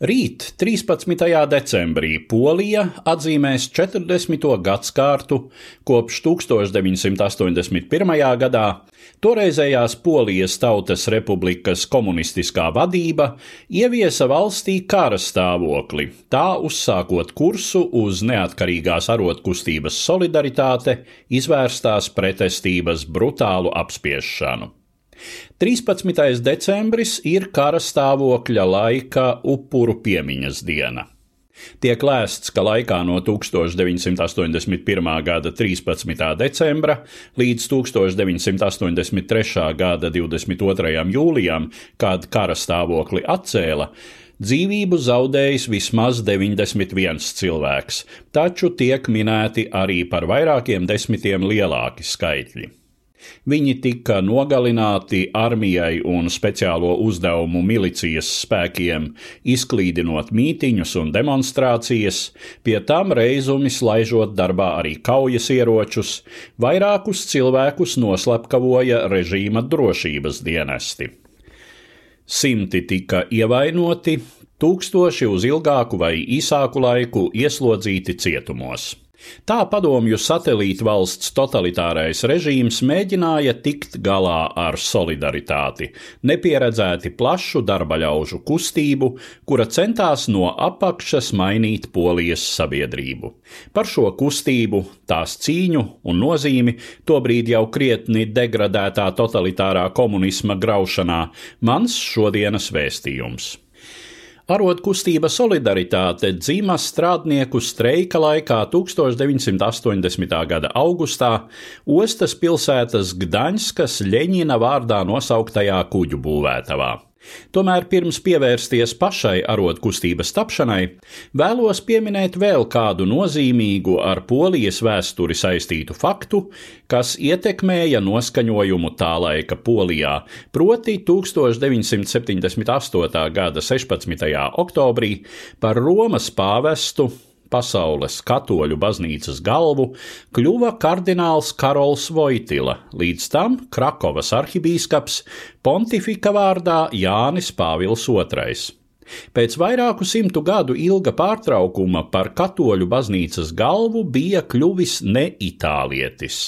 Rīt, 13. decembrī, Polija atzīmēs 40. gadsimtu kopš 1981. gadā toreizējās Polijas Tautas Republikas komunistiskā vadība ieviesa valstī kara stāvokli, tā uzsākot kursu uz neatkarīgās arotkustības solidaritāte, izvērstās pretestības brutālu apspiešanu. 13. decembris ir kara stāvokļa laika upuru piemiņas diena. Tiek lēsts, ka laikā no 1981. gada 13. decembra līdz 1983. gada 22. jūlijam, kad kara stāvokli atcēla, dzīvību zaudējis vismaz 91 cilvēks, taču tiek minēti arī par vairākiem desmitiem lielāki skaitļi. Viņi tika nogalināti armijai un speciālo uzdevumu milicijas spēkiem, izklīdinot mītiņus un demonstrācijas, pie tam reizumis laižot darbā arī kaujas ieročus, vairākus cilvēkus noslepkavoja režīma drošības dienesti. Simti tika ievainoti, tūkstoši uz ilgāku vai īsāku laiku ieslodzīti cietumos. Tā padomju satelīta valsts totalitārais režīms mēģināja tikt galā ar solidaritāti, nepieredzēti plašu darba ļaužu kustību, kura centās no apakšas mainīt polijas sabiedrību. Par šo kustību, tās cīņu un nozīmi tobrīd jau krietni degradētā totalitārā komunisma graušanā mans šodienas vēstījums. Arotkustība Solidaritāte dzima strādnieku streika laikā 1980. gada augustā ostas pilsētas Gdaņskas Ļeņina vārdā nosauktajā kuģu būvētavā. Tomēr pirms pievērsties pašai arotkustības tapšanai, vēlos pieminēt vēl kādu nozīmīgu ar polijas vēsturi saistītu faktu, kas ietekmēja noskaņojumu tā laika Polijā, proti 1978. gada 16. oktobrī par Romas pāvestu pasaules katoļu baznīcas galvu kļuva kardināls Karols Vojtila, līdz tam Krakovas arhibīskaps pontifika vārdā Jānis Pāvils II. Pēc vairāku simtu gadu ilga pārtraukuma par katoļu baznīcas galvu bija kļuvis neitālietis,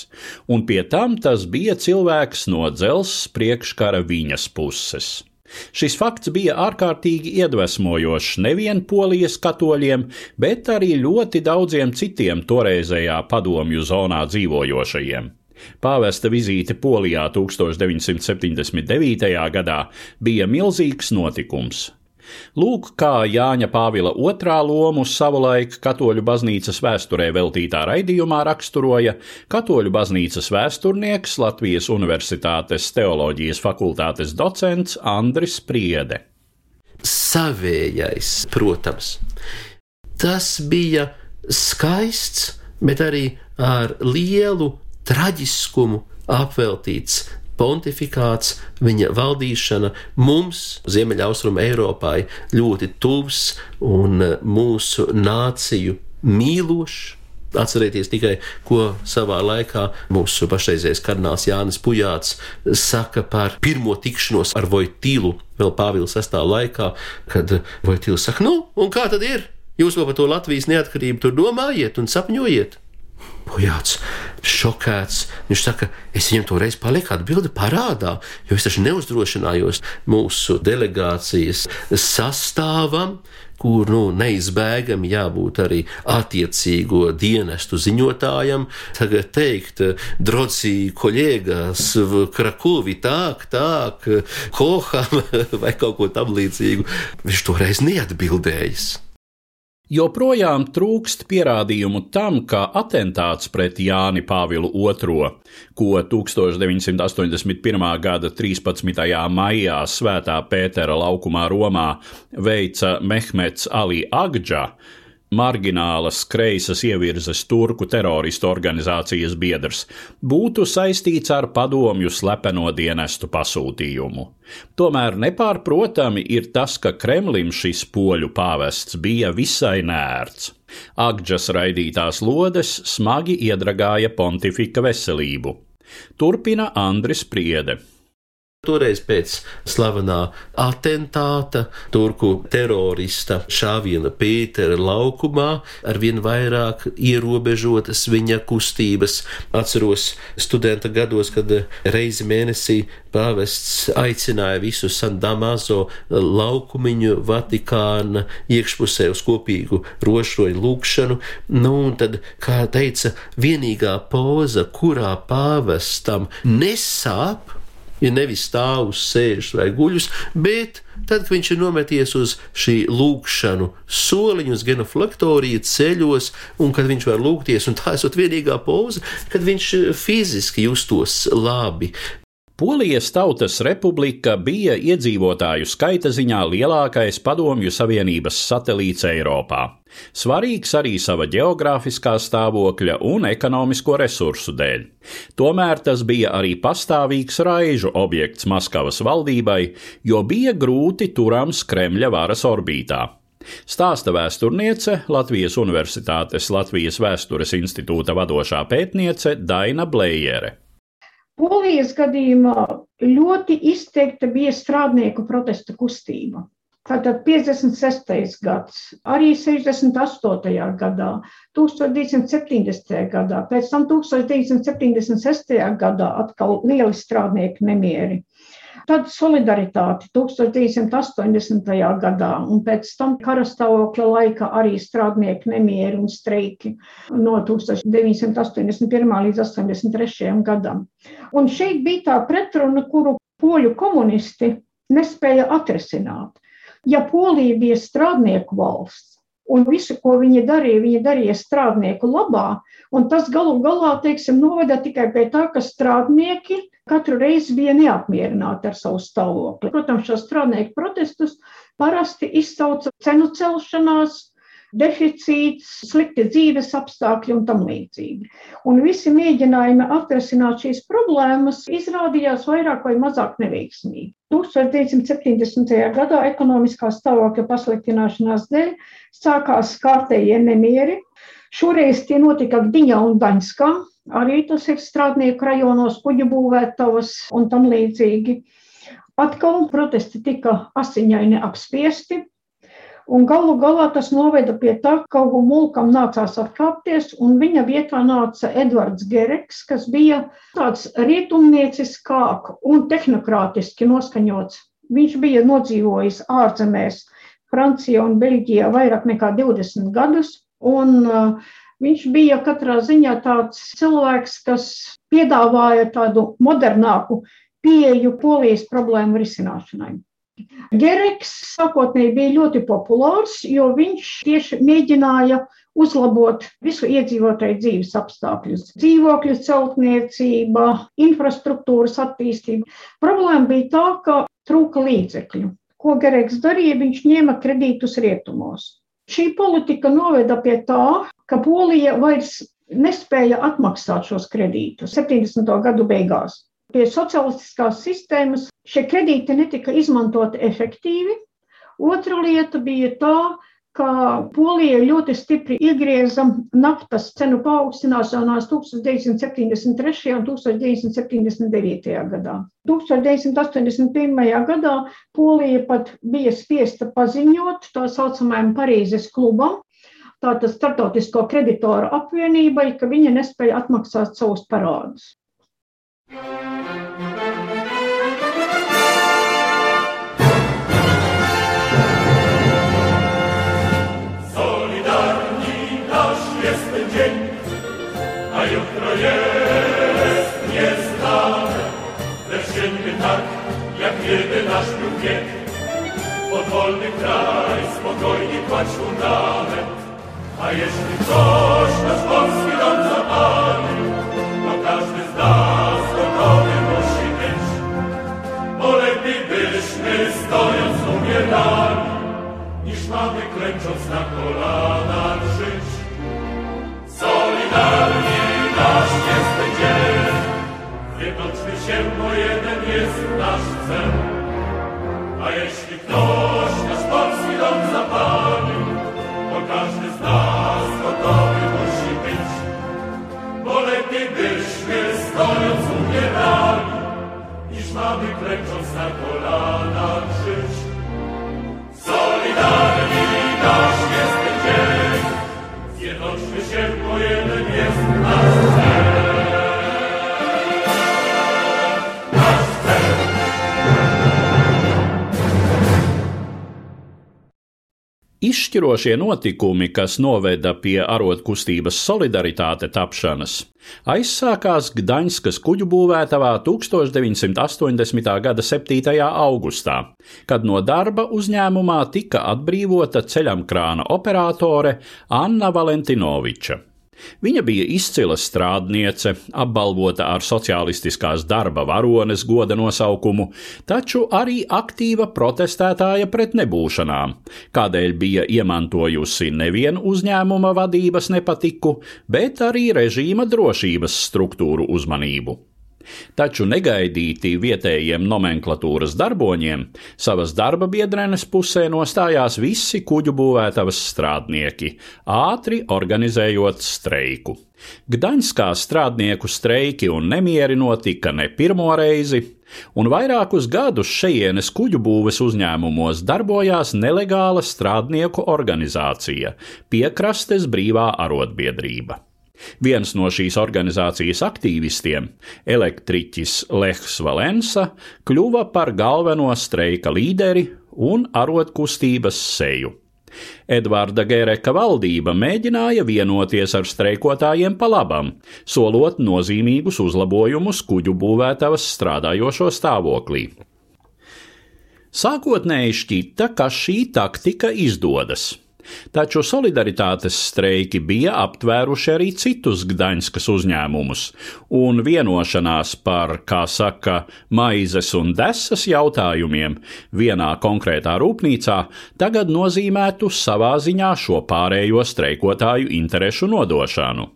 un pie tam tas bija cilvēks no dzelzs priekškara viņas puses. Šis fakts bija ārkārtīgi iedvesmojošs nevien polijas katoļiem, bet arī ļoti daudziem citiem toreizējā padomju zonā dzīvojošajiem. Pāvesta vizīte Polijā 1979. gadā bija milzīgs notikums. Lūk, kā Jāņa Pāvila otrā lomu savulaik Katoļu baznīcas vēsturē veltītā raidījumā raksturoja Katoļu baznīcas vēsturnieks Latvijas Universitātes teoloģijas fakultātes docents Andris Priede. Savējais, protams, tas bija skaists, bet arī ar lielu traģiskumu apveltīts pontifikāts, viņa valdīšana mums, Ziemeļaustrum Eiropai, ļoti tuvs un mūsu nāciju mīlošs. Atcerieties tikai, ko savā laikā mūsu pašreizējais kardināls Jānis Pujāts saka par pirmo tikšanos ar Vojtīlu, vēl Pāvila sastāvā laikā, kad Vojtīls saka, nu, un kā tad ir? Jūs vēl par to Latvijas neatkarību tur domājiet un sapņojiet? Pujāts šokēts. Viņš saka, es viņam toreiz paliku atbildi parādā, jo es taču neuzdrošinājos mūsu delegācijas sastāvam, kur nu, neizbēgami jābūt arī attiecīgo dienestu ziņotājam. Tagad teikt, droci kolēgas, Krakovi, tāk, tāk, Koham vai kaut ko tam līdzīgu. Viņš toreiz neatbildējis. Joprojām trūkst pierādījumu tam, ka atentāts pret Jāni Pāvilu II, ko 1981. gada 13. maijā Svētā Pētera laukumā Romā veica Mehmets Ali Agdža, marginālas kreisas ievirzes turku teroristu organizācijas biedrs, būtu saistīts ar padomju slepeno dienestu pasūtījumu. Tomēr nepārprotami ir tas, ka Kremlim šis poļu pāvests bija visai nērts. Agģas raidītās lodes smagi iedragāja pontifika veselību. Turpina Andris Priede. Toreiz pēc slavenā atentāta, turku terorista šāviena Pētera laukumā, ar vien vairāk ierobežotas viņa kustības. Atceros studenta gados, kad reizi mēnesī pāvests aicināja visu San Damaso laukumiņu Vatikāna iekšpusē uz kopīgu rošroņu lūkšanu. Nu, un tad, kā teica, vienīgā poza, kurā pāvestam nesāp, ir nevis stāvus, sēžus vai guļus, bet tad, kad viņš ir nometies uz šī lūkšanu soliņu, uz genoflektoriju ceļos, un kad viņš var lūgties, un tā esot vienīgā poza, kad viņš fiziski justos labi. Polijas Tautas Republika bija iedzīvotāju skaita ziņā lielākais Padomju Savienības satelīts Eiropā. Svarīgs arī sava geogrāfiskā stāvokļa un ekonomisko resursu dēļ. Tomēr tas bija arī pastāvīgs raižu objekts Maskavas valdībai, jo bija grūti turams Kremļa varas orbītā. Stāsta vēsturniece, Latvijas Universitātes Latvijas Vēstures institūta vadošā pētniece Daina Blējere. Polijas gadījumā ļoti izteikta bija strādnieku protesta kustība. Tātad 56. gads, arī 68. gadā, 1970. gadā, pēc tam 1976. gadā atkal lieli strādnieku nemieri. Tad solidaritāte 1980. gadā, un pēc tam karastāvokļa laika arī strādnieku nemieri un streiki no 1981. līdz 83. gadam. Un šeit bija tā pretruna, kuru poļu komunisti nespēja atrisināt. Ja Polija bija strādnieku valsts, un visu, ko viņi darīja, viņi darīja strādnieku labā, un tas galu galā, teiksim, noveda tikai pie tā, ka strādnieki katru reizi bija neapmierināti ar savu stāvokli. Protams, šo strādnieku protestus parasti izsauca cenu celšanās, deficīts, slikti dzīves apstākļi un tam līdzīgi. Un visi mēģinājumi atrisināt šīs problēmas izrādījās vairāk vai mazāk neveiksmīgi. 1970. gadā ekonomiskā stāvokļa pasliktināšanās dēļ sākās kārtējie nemieri. Šoreiz tie notika Gdiņā un Daņskā, Arī tas ir strādnieku rajonos, kuģu būvētavas un tam līdzīgi. Atkal protesti tika asiņaini apspiesti, un galu galā tas noveda pie tā, ka Mulkam nācās atkāpties, un viņa vietā nāca Edvards Gereks, kas bija tāds rietumnieciskāk un tehnokrātiski noskaņots. Viņš bija nodzīvojis ārzemēs, Francijā un Beļģijā vairāk nekā 20 gadus, un uh, Viņš bija katrā ziņā tāds cilvēks, kas piedāvāja tādu modernāku pieeju polijas problēmu risināšanai. Gereks sākotnēji bija ļoti populārs, jo viņš tieši mēģināja uzlabot visu iedzīvotāju dzīves apstākļus. Dzīvokļu celtniecība, infrastruktūras attīstība. Problēma bija tā, ka trūka līdzekļu. Ko Gereks darīja? Viņš ņēma kredītus rietumos. Šī politika noveda pie tā, ka Polija vairs nespēja atmaksāt šos kredītus 70. gadu beigās. Pie socialistiskās sistēmas šie kredīti netika izmantoti efektīvi. Otra lieta bija tā, ka Polija ļoti stipri iegrieza naftas cenu paaugstināšanās 1973. un 1979. gadā. 1981. gadā Polija pat bija spiesta paziņot tā saucamajam Parīzes klubam, tātad Startautisko kreditoru apvienībai, ka viņa nespēja atmaksāt savus parādus. A jeśli ktoś nasz polski dom zapali, stojąc umierali, niż mamy klęcząc na kolanach żyć. Solidarni nasz jest dzień, zjednoczmy się, bo jeden jest nasz cel. A jeśli ktoś nasz polski dom zapali, mamy klęcząc na kolanach żyć. Solidarni nasz jest dzień, zjednoczmy się, Izšķirošie notikumi, kas noveda pie arotkustības solidaritāte tapšanas, aizsākās Gdaņskas kuģu būvētavā 1980. gada 7. augustā, kad no darba uzņēmumā tika atbrīvota ceļamkrāna operātore Anna Valentinoviča. Viņa bija izcila strādniece, apbalvota ar sociālistiskās darba varones goda nosaukumu, taču arī aktīva protestētāja pret nebūšanām, kādēļ bija iemantojusi nevienu uzņēmuma vadības nepatiku, bet arī režīma drošības struktūru uzmanību. Taču negaidīti vietējiem nomenklatūras darboņiem savas darba biedrenes pusē nostājās visi kuģu būvētavas strādnieki, ātri organizējot streiku. Gdaņskā strādnieku streiki un nemieri notika ne pirmo reizi, un vairākus gadus šejienes kuģu būves uzņēmumos darbojās nelegāla strādnieku organizācija - Piekrastes brīvā arotbiedrība. Viens no šīs organizācijas aktīvistiem, elektriķis Lehs Valensa, kļuva par galveno streika līderi un arotkustības seju. Edvarda Gēreka valdība mēģināja vienoties ar streikotājiem pa labam, solot nozīmīgus uzlabojumus kuģu būvētavas strādājošo stāvoklī. Sākotnēji šķita, ka šī taktika izdodas. Taču solidaritātes streiki bija aptvēruši arī citus Gdaņskas uzņēmumus, un vienošanās par, kā saka, maizes un desas jautājumiem vienā konkrētā rūpnīcā tagad nozīmētu savā ziņā šo pārējo streikotāju interešu nodošanu.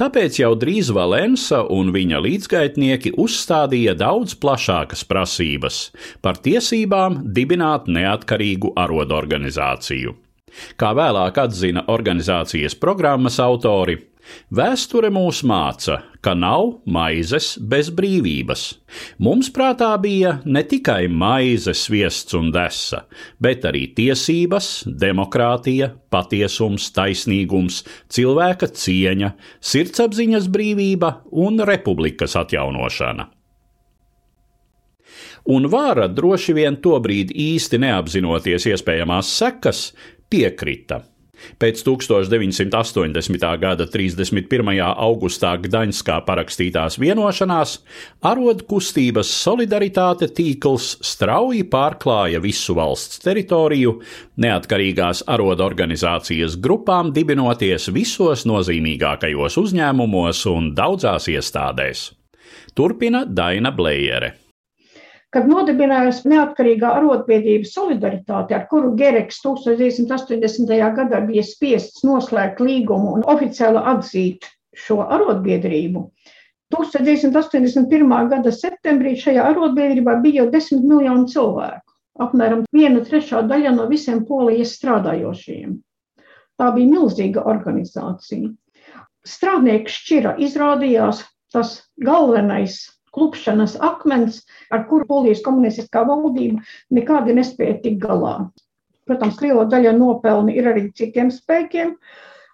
Tāpēc jau drīz Valensa un viņa līdzgaitnieki uzstādīja daudz plašākas prasības par tiesībām dibināt neatkarīgu arodorganizāciju. Kā vēlāk atzina organizācijas programmas autori, Vēsture mūs māca, ka nav maizes bez brīvības. Mums prātā bija ne tikai maize, sviests un desa, bet arī tiesības, demokrātija, patiesums, taisnīgums, cilvēka cieņa, sirdsapziņas brīvība un republikas atjaunošana. Un vāra droši vien tobrīd īsti neapzinoties iespējamās sekas, piekrita. Pēc 1980. gada 31. augustā Gdaņskā parakstītās vienošanās arodkustības solidaritāte tīkls strauji pārklāja visu valsts teritoriju, neatkarīgās arodorganizācijas grupām dibinoties visos nozīmīgākajos uzņēmumos un daudzās iestādēs. Turpina Daina Blējere. Kad nodibinājās neatkarīgā arotbiedrība solidaritāte, ar kuru Gereks 1980. gadā bija spiests noslēgt līgumu un oficiāli atzīt šo arotbiedrību, 1981. gada septembrī šajā arotbiedrībā bija jau 10 miljoni cilvēku, apmēram viena trešā daļa no visiem polijas strādājošajiem. Tā bija milzīga organizācija. Strādnieku šķira izrādījās tas galvenais klupšanas akmens, ar kuru polijas komunistiskā valdība nekādi nespēja tikt galā. Protams, liela daļa nopelni ir arī citiem spēkiem,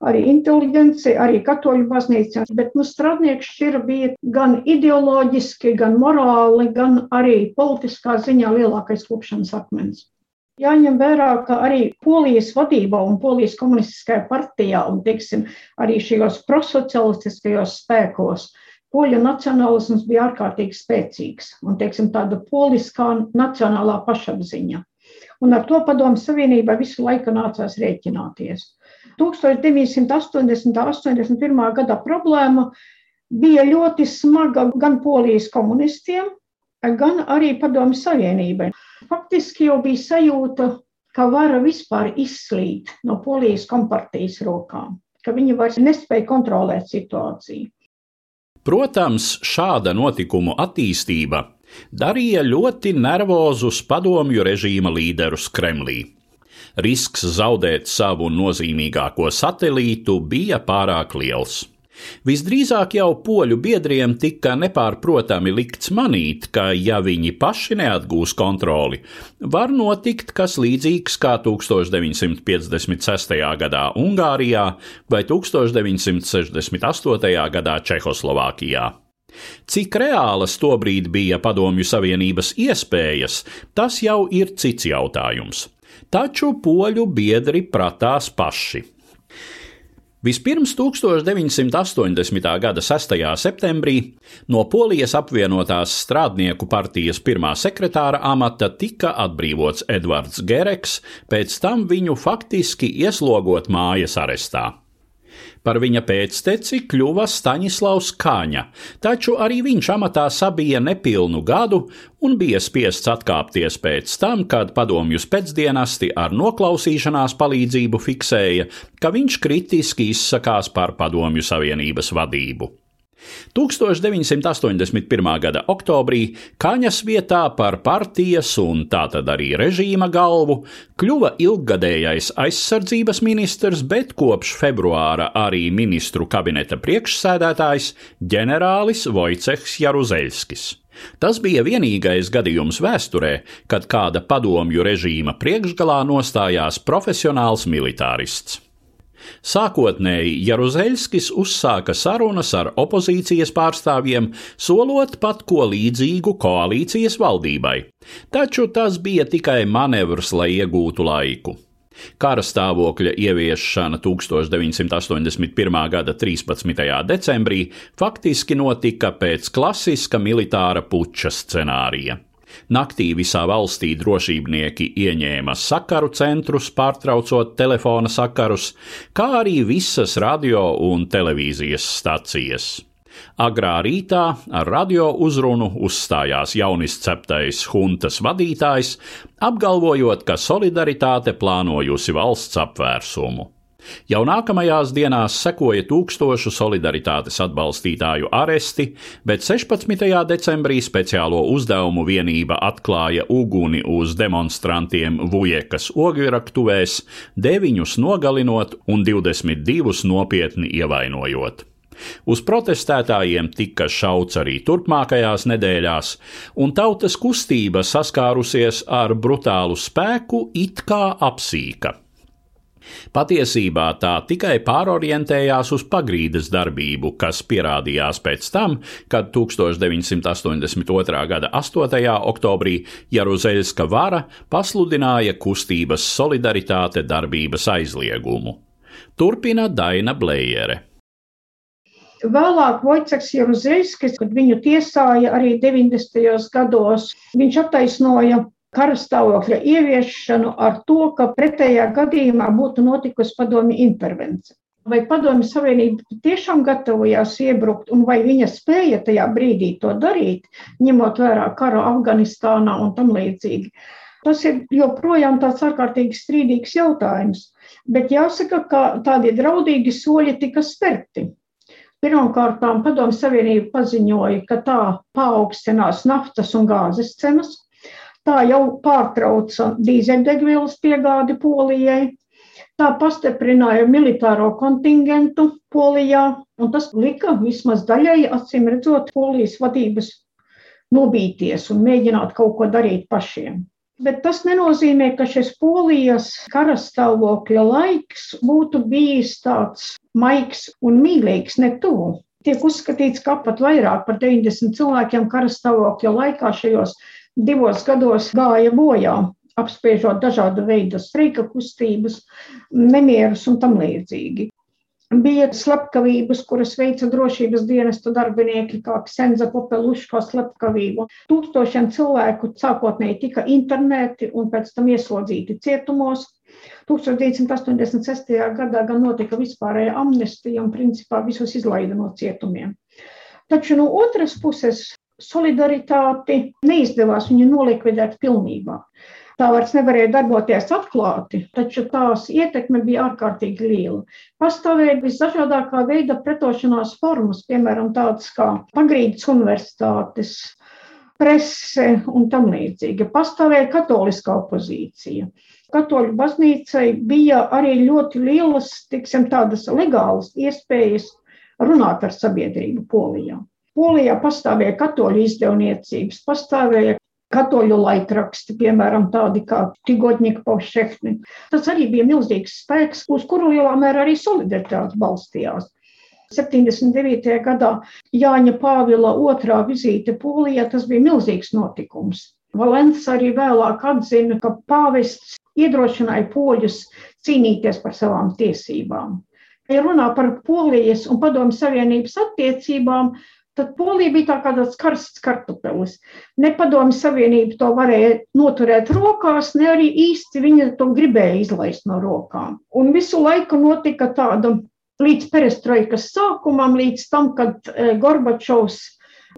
arī inteliģenci, arī katoļu baznīca, bet nu, strādnieks šķira bija gan ideoloģiski, gan morāli, gan arī politiskā ziņā lielākais klupšanas akmens. Jāņem vērā, ka arī polijas vadībā un polijas komunistiskajā partijā un, teiksim, arī šajos prosocialistiskajos spēkos poļu nacionālisms bija ārkārtīgi spēcīgs un teiksim, tāda poliskā nacionālā pašapziņa. Un ar to padomu savienībai visu laiku nācās rēķināties. 1980. un 81. gada problēma bija ļoti smaga gan polijas komunistiem, gan arī padomju savienībai. Faktiski jau bija sajūta, ka vara vispār izslīd no polijas kompartijas rokām, ka viņi vairs nespēja kontrolēt situāciju. Protams, šāda notikumu attīstība darīja ļoti nervozus padomju režīma līderus Kremlī. Risks zaudēt savu nozīmīgāko satelītu bija pārāk liels. Visdrīzāk jau poļu biedriem tika nepārprotami likts manīt, ka, ja viņi paši neatgūs kontroli, var notikt kas līdzīgs kā 1956. gadā Ungārijā vai 1968. gadā Čehoslovākijā. Cik reālas tobrīd bija Padomju Savienības iespējas, tas jau ir cits jautājums. Taču poļu biedri pratās paši. Vispirms 1980. gada 6. septembrī no Polijas apvienotās strādnieku partijas pirmā sekretāra amata tika atbrīvots Edvards Gereks, pēc tam viņu faktiski ieslogot mājas arestā. Par viņa pēcteci kļuva Staņislavs Kāņa, taču arī viņš amatā sabija nepilnu gadu un bija spiests atkāpties pēc tam, kad padomju pēcdienasti ar noklausīšanās palīdzību fiksēja, ka viņš kritiski izsakās par padomju savienības vadību. 1981. gada oktobrī Kaņas vietā par partijas un tātad arī režīma galvu kļuva ilggadējais aizsardzības ministrs, bet kopš februāra arī ministru kabineta priekšsēdētājs ģenerālis Vojcehs Jaruzeļskis. Tas bija vienīgais gadījums vēsturē, kad kāda padomju režīma priekšgalā nostājās profesionāls militārists. Sākotnēji Jaruzeļskis uzsāka sarunas ar opozīcijas pārstāvjiem, solot pat ko līdzīgu koalīcijas valdībai. Taču tas bija tikai manevrs, lai iegūtu laiku. Kara stāvokļa ieviešana 1981. gada 13. decembrī faktiski notika pēc klasiska militāra puča scenārija. Naktī visā valstī drošībnieki ieņēma sakaru centrus, pārtraucot telefona sakarus, kā arī visas radio un televīzijas stacijas. Agrā rītā ar radio uzrunu uzstājās jaunizceptais huntas vadītājs, apgalvojot, ka solidaritāte plānojusi valsts apvērsumu. Jau nākamajās dienās sekoja tūkstošu solidaritātes atbalstītāju aresti, bet 16. decembrī speciālo uzdevumu vienība atklāja uguni uz demonstrantiem Vujekas ogļraktuvēs, deviņus nogalinot un 22 nopietni ievainojot. Uz protestētājiem tika šauts arī turpmākajās nedēļās, un tautas kustība saskārusies ar brutālu spēku, it kā apsīka. Patiesībā tā tikai pārorientējās uz pagrīdes darbību, kas pierādījās pēc tam, kad 1982. gada 8. oktobrī Jaruzeļska vara pasludināja kustības solidaritāte darbības aizliegumu. Turpina Daina Blējere. Vēlāk Vojceks Jaruzeļskis, kad viņu tiesāja arī 90. gados, viņš attaisnoja karastāvokļa ieviešanu ar to, ka pretējā gadījumā būtu notikusi padomju intervence. Vai padomju savienība tiešām gatavojās iebrukt, un vai viņa spēja tajā brīdī to darīt, ņemot vērā karu Afganistānā un tam līdzīgi. Tas ir joprojām tāds ārkārtīgi strīdīgs jautājums. Bet jāsaka, ka tādi draudīgi soļi tika spērti. Pirmkārt, Padomju Savienība paziņoja, ka tā paaugstinās naftas un gāzes cenas. Tā jau pārtrauca dīzeļdegvielas piegādi Polijai. Tā pastiprināja militāro kontingentu Polijā, un tas lika vismaz daļai, acīm redzot, Polijas vadības nobīties un mēģināt kaut ko darīt pašiem. Bet tas nenozīmē, ka šis polijas karastāvokļa laiks būtu bijis tāds maigs un mīlīgs, ne tuvu. Tiek uzskatīts, ka pat vairāk par 90 cilvēkiem karastāvokļa laikā šajos divos gados gāja bojā, apspiežot dažādu veidu streika kustības, nemierus un tam līdzīgi. Bija slepkavības, kuras veica drošības dienesta darbinieki, kā Ksenza Popeluško slepkavību. Tūkstošiem cilvēku sākotnēji tika internēti un pēc tam ieslodzīti cietumos. 1986. gadā gan notika vispārēja amnestija un principā visus izlaida no cietumiem. Taču no otras puses solidaritāti neizdevās viņu nolikvidēt pilnībā. Tā vairs nevarēja darboties atklāti, taču tās ietekme bija ārkārtīgi liela. Pastāvēja visdažādākā veida pretošanās formas, piemēram, tādas kā pagrīdes universitātes, prese un tam līdzīgi. Pastāvēja katoliskā opozīcija. Katoļu baznīcai bija arī ļoti lielas, tiksim, tādas legālas iespējas runāt ar sabiedrību Polijā. Polijā pastāvēja katoļu izdevniecības, pastāvēja katoļu laikraksti, piemēram, tādi kā Tigotņika Povšehni. Tas arī bija milzīgs spēks, uz kuru lielā mērā arī solidaritāte balstījās. 79. gadā Jāņa Pāvila otrā vizīte Polijā, tas bija milzīgs notikums. Valents arī vēlāk atzina, ka pāvests iedrošināja poļus cīnīties par savām tiesībām. Ja runā par Polijas un Padomju Savienības attiecībām, tad Polija bija tā kā tāds karsts kartupelis. Ne Padomju Savienība to varēja noturēt rokās, ne arī īsti viņa to gribēja izlaist no rokām. Un visu laiku notika tāda līdz perestroikas sākumam, līdz tam, kad eh, Gorbačovs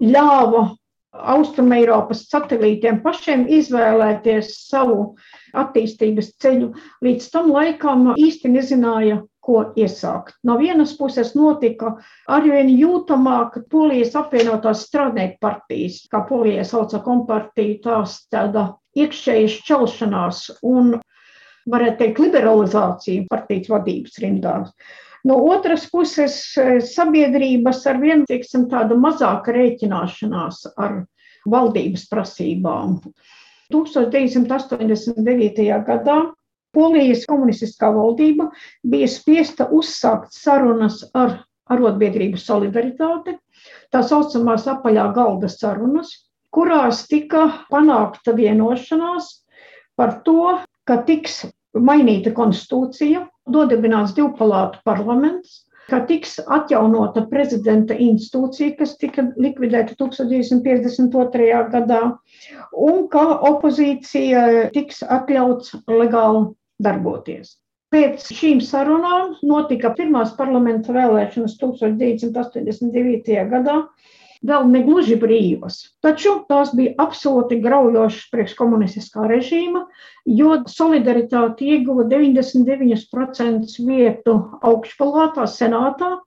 ļāva Austrumēropas satelītiem pašiem izvēlēties savu attīstības ceļu. Līdz tam laikam īsti nezināja, ko iesākt. No vienas puses notika arvien jūtamāk polijas apvienotās strādnieku partijas, kā polijā sauca kompartija, tās tāda iekšēja šķelšanās un, varētu teikt, liberalizācija partijas vadības rindās. No otras puses, sabiedrības ar vienu, teiksim, tādu mazāku rēķināšanās ar valdības prasībām. 1989. gadā Polijas komunistiskā valdība bija spiesta uzsākt sarunas ar arotbiedrību solidaritāti, tā saucamās apaļā galda sarunas, kurās tika panākta vienošanās par to, ka tiks mainīta konstitūcija, dodibināts divpalātu parlaments, ka tiks atjaunota prezidenta institūcija, kas tika likvidēta 1952. gadā, un ka opozīcija tiks atļauts legāli darboties. Pēc šīm sarunām notika pirmās parlamenta vēlēšanas 1989. gadā, vēl negluži brīvas. Taču tās bija absolūti graujošas priekškomunistiskā režīma, jo solidaritāte ieguva 99% vietu augšpalātā, senātā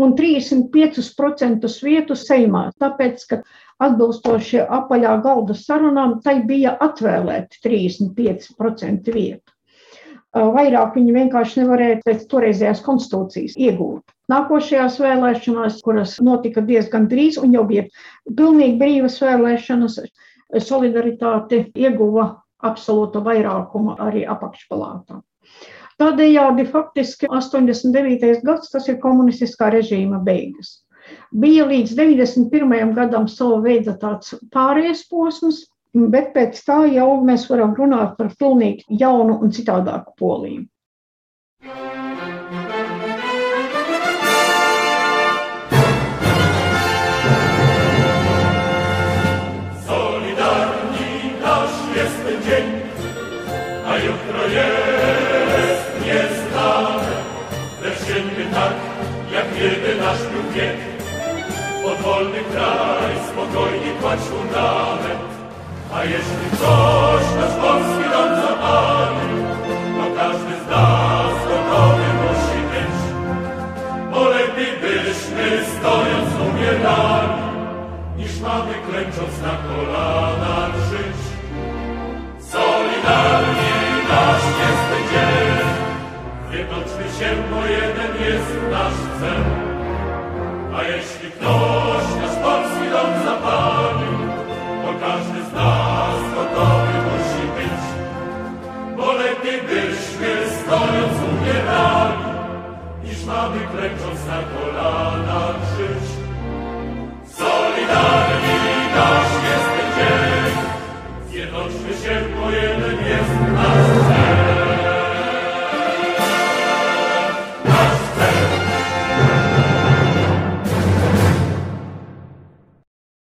un 35% vietu Seimā. Tāpēc, ka atbilstoši apaļā galda sarunām, tai bija atvēlēti 35% vietu. Vairāk viņi vienkārši nevarēja pēc toreizējās konstitūcijas iegūt. Nākošajās vēlēšanās, kuras notika diezgan drīz un jau bija pilnīgi brīvas vēlēšanas, solidaritāte ieguva absolūtu vairākumu arī apakšpalātā. Tādējādi faktiski 89. gads tas ir komunistiskā režīma beigas. Bija līdz 91. gadam sava veida tāds pārējais posms, bet pēc tā jau mēs varam runāt par pilnīgi jaunu un citādāku poliju. nasz wiek. Podwolny kraj, spokojnie kładź fundament. A jeśli ktoś nasz polski dom zapali, to każdy z nas gotowy musi być. Bo lepiej byśmy stojąc umierali, niż mamy klęcząc na kolanach żyć. Solidarni nasz jest dzień, zjednoczmy się, bo jeden jest nasz cel. A jeśli ktoś klęcząc na kolanach żyć. Solidarni nasz jest dzień, zjednoczmy się, bo jeden jest nasz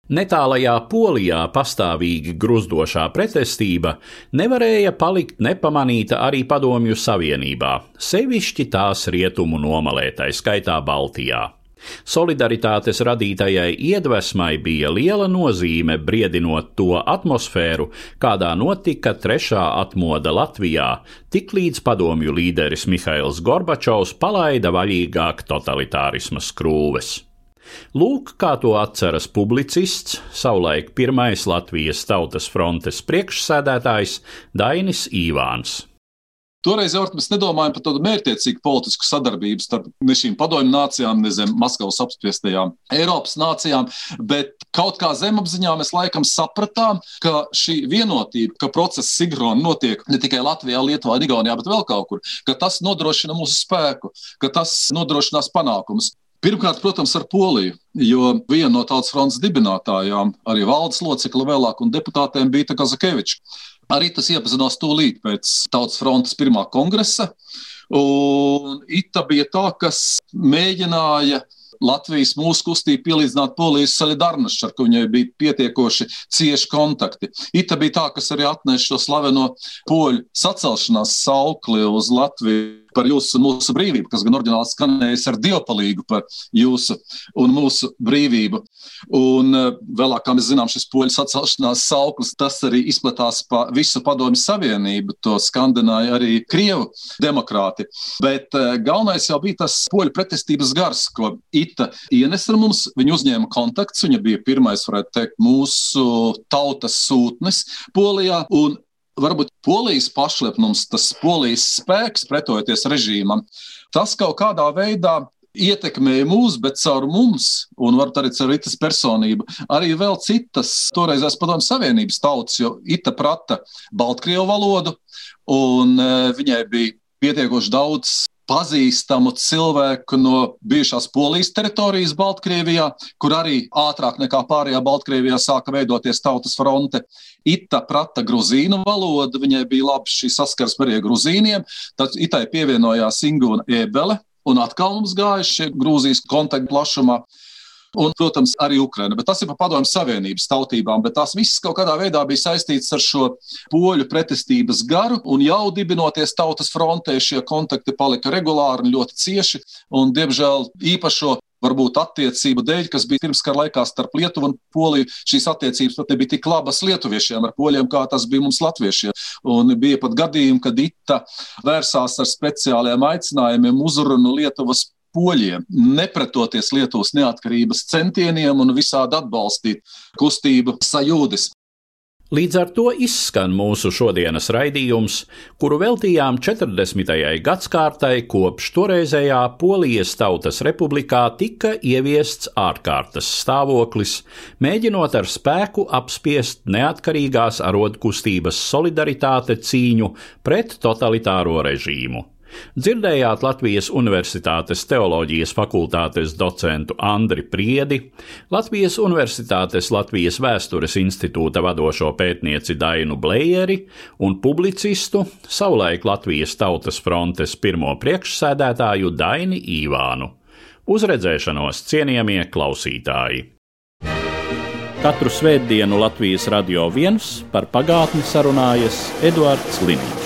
Netālajā Polijā pastāvīgi gruzdošā pretestība nevarēja palikt nepamanīta arī Padomju Savienībā, sevišķi tās rietumu nomalē, tā skaitā Baltijā. Solidaritātes radītajai iedvesmai bija liela nozīme briedinot to atmosfēru, kādā notika trešā atmoda Latvijā, tiklīdz padomju līderis Mihails Gorbačovs palaida vaļīgāk totalitārisma skrūves. Lūk, kā to atceras publicists, savulaik pirmais Latvijas Tautas frontes priekšsēdētājs Dainis Īvāns. Toreiz jau mēs nedomājam par tādu mērķiecīgu politisku sadarbību starp ne šīm padomju nācijām, ne zem Maskavas apspiestajām Eiropas nācijām, bet kaut kā zemapziņā mēs laikam sapratām, ka šī vienotība, ka process Sigrona notiek ne tikai Latvijā, Lietuvā, Igaunijā, bet vēl kaut kur, ka tas nodrošina mūsu spēku, ka tas nodrošinās panākumus. Pirmkārt, protams, ar Poliju, jo viena no tautas fronts dibinātājām, arī valdes locekla vēlāk un deputātiem bija Kazakevičs. Arī tas iepazinās tūlīt pēc tautas frontes pirmā kongresa. Un Ita bija tā, kas mēģināja Latvijas mūsu kustību pielīdzināt Polijas solidarnošai, ar ko viņai bija pietiekoši cieši kontakti. Ita bija tā, kas arī atnesa šo slaveno poļu sacelšanās saukli uz Latviju par jūsu mūsu brīvību, kas gan oriģināli skanējis ar dievpalīgu par jūsu un mūsu brīvību. Un eh, vēlāk, kā mēs zinām, šis poļu sacelšanās sauklis, tas arī izplatās pa visu padomju savienību, to skandināja arī Krievu demokrāti. Bet eh, galvenais jau bija tas poļu pretestības gars, ko Ita ienes ar mums. Viņa uzņēma kontakts, viņa bija pirmais, varētu teikt, mūsu tautas sūtnis Polijā. Un varbūt polijas pašlepnums, tas polijas spēks pretojoties režīmam, tas kaut kādā veidā ietekmēja mūs, bet caur mums, un varbūt arī caur Itas personību, arī vēl citas toreizējās padomju savienības tautas, jo Ita prata Baltkrievu valodu, un e, viņai bija pietiekoši daudz pazīstamu cilvēku no bijušās Polijas teritorijas Baltkrievijā, kur arī ātrāk nekā pārējā Baltkrievijā sāka veidoties tautas fronte. Ita prata gruzīnu valodu, viņai bija labi šī saskarsme ar gruzīniem, tad Itai pievienojās Ingūna Ebele, un atkal mums gāja šie Grūzijas kontakti plašumā un, protams, arī Ukraina. Bet tas ir par padomju savienības tautībām, bet tās visas kaut kādā veidā bija saistītas ar šo poļu pretestības garu, un jau dibinoties tautas frontē, šie kontakti palika regulāri un ļoti cieši, un, diemžēl, īpašo varbūt attiecību dēļ, kas bija pirmskara laikā starp Lietuvu un Poliju. Šīs attiecības pat nebija tik labas lietuviešiem ar poļiem, kā tas bija mums latviešiem. Un bija pat gadījumi, kad Ita vērsās ar speciāliem aicinājumiem uzrunu Lietuvas poļiem, nepretoties Lietuvas neatkarības centieniem un visādi atbalstīt kustību sajūdis. Līdz ar to izskan mūsu šodienas raidījums, kuru veltījām 40. gadsimtai, kopš toreizējā Polijas Tautas Republikā tika ieviests ārkārtas stāvoklis, mēģinot ar spēku apspiest neatkarīgās arodkustības solidaritāte cīņu pret totalitāro režīmu. Dzirdējāt Latvijas Universitātes teoloģijas fakultātes docentu Andri Priedi, Latvijas Universitātes Latvijas Vēstures institūta vadošo pētnieci Dainu Blējeri un publicistu, savulaik Latvijas Tautas frontes pirmo priekšsēdētāju Daini Īvānu. Uzredzēšanos cienījamie klausītāji! Katru svētdienu Latvijas radio viens par pagātni sarunājas Eduards Līniju.